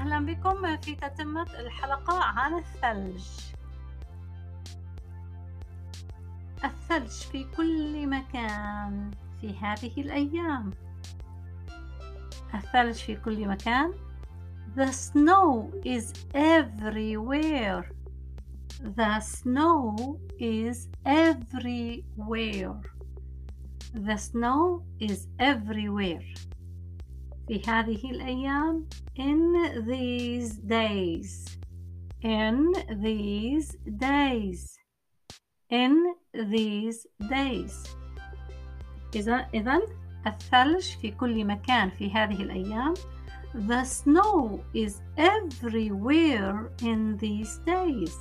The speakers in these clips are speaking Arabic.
أهلا بكم في تتمة الحلقة عن الثلج. الثلج في كل مكان في هذه الأيام. الثلج في كل مكان. The snow is everywhere. The snow is everywhere. The snow is everywhere. في هذه الأيام in these days in these days in these days إذا إذا الثلج في كل مكان في هذه الأيام The snow is everywhere in these days.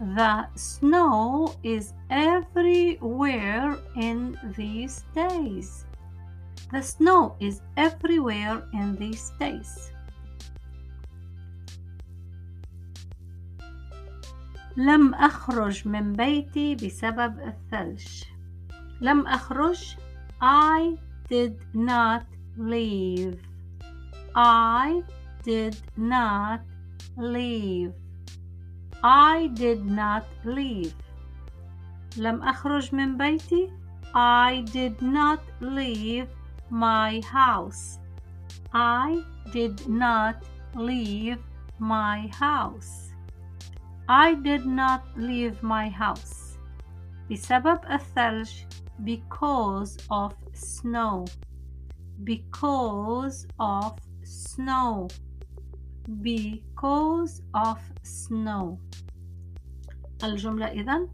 The snow is everywhere in these days. The snow is everywhere in these days. لم أخرج من بيتي بسبب الثلج. لم أخرج I did not leave. I did not leave. I did not leave. لم أخرج من بيتي I did not leave my house. I did not leave my house. I did not leave my house. بسبب الثلج because of snow. Because of snow. Because of snow. الجملة إذن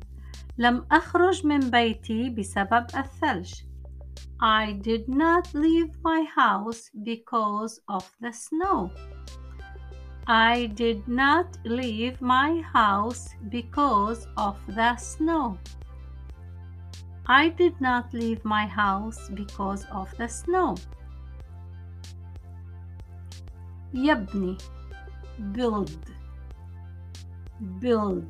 لم أخرج من بيتي بسبب الثلج. I did not leave my house because of the snow. I did not leave my house because of the snow. I did not leave my house because of the snow. يبني build build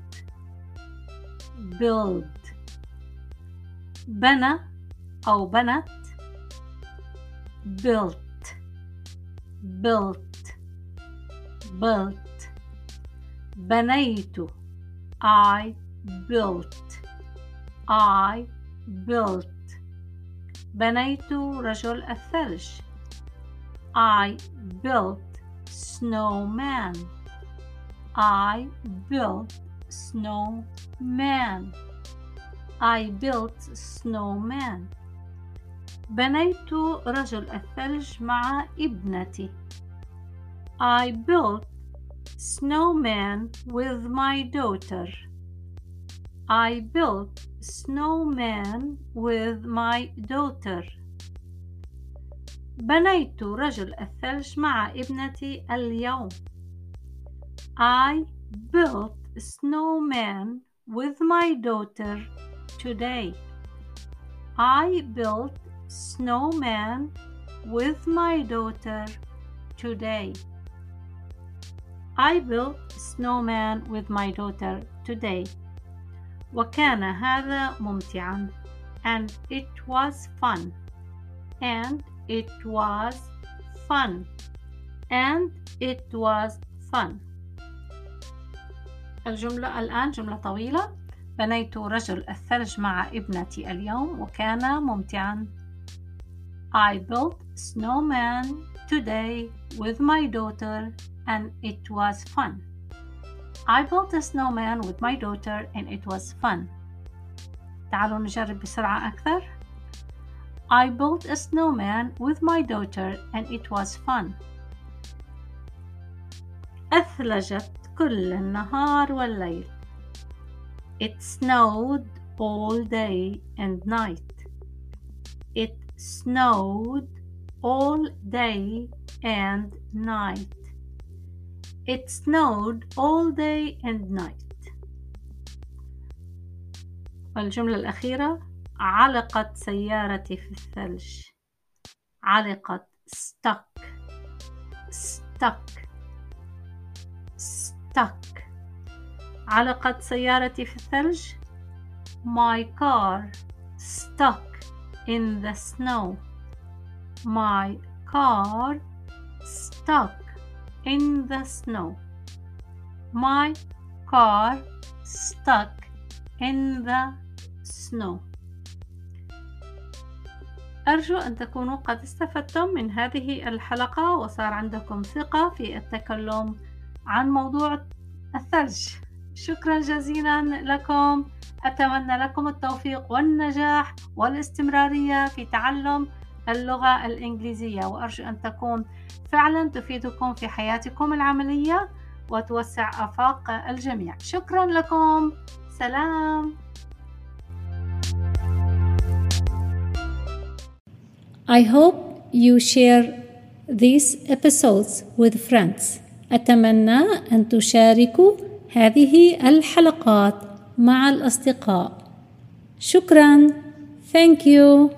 build بنى أو بنت built built built بنيت I built I built بنيت رجل الثلج I built snowman I built snowman I built snowman بنيت رجل الثلج مع ابنتي I built snowman with my daughter I built snowman with my daughter بنيت رجل الثلج مع ابنتي اليوم I built snowman with my daughter today I built snowman with my daughter today I built snowman with my daughter today وكان هذا ممتعا and it was fun and it was fun and it was fun الجملة الآن جملة طويلة بنيت رجل الثلج مع ابنتي اليوم وكان ممتعا I built snowman today with my daughter and it was fun I built a snowman with my daughter and it was fun تعالوا نجرب بسرعة أكثر I built a snowman with my daughter and it was fun. أثلجت كل النهار والليل. It snowed all day and night. It snowed all day and night. It snowed all day and night. والجملة الأخيرة علقت سيارتي في الثلج علقت stuck stuck stuck علقت سيارتي في الثلج my car stuck in the snow my car stuck in the snow. My car stuck in the snow. أرجو أن تكونوا قد استفدتم من هذه الحلقة وصار عندكم ثقة في التكلم عن موضوع الثلج شكرا جزيلا لكم. أتمنى لكم التوفيق والنجاح والاستمرارية في تعلم اللغة الإنجليزية وأرجو أن تكون فعلا تفيدكم في حياتكم العملية وتوسع آفاق الجميع. شكرا لكم. سلام. I hope you share these episodes with friends. أتمنى أن تشاركوا هذه الحلقات مع الأصدقاء. شكرا. Thank you.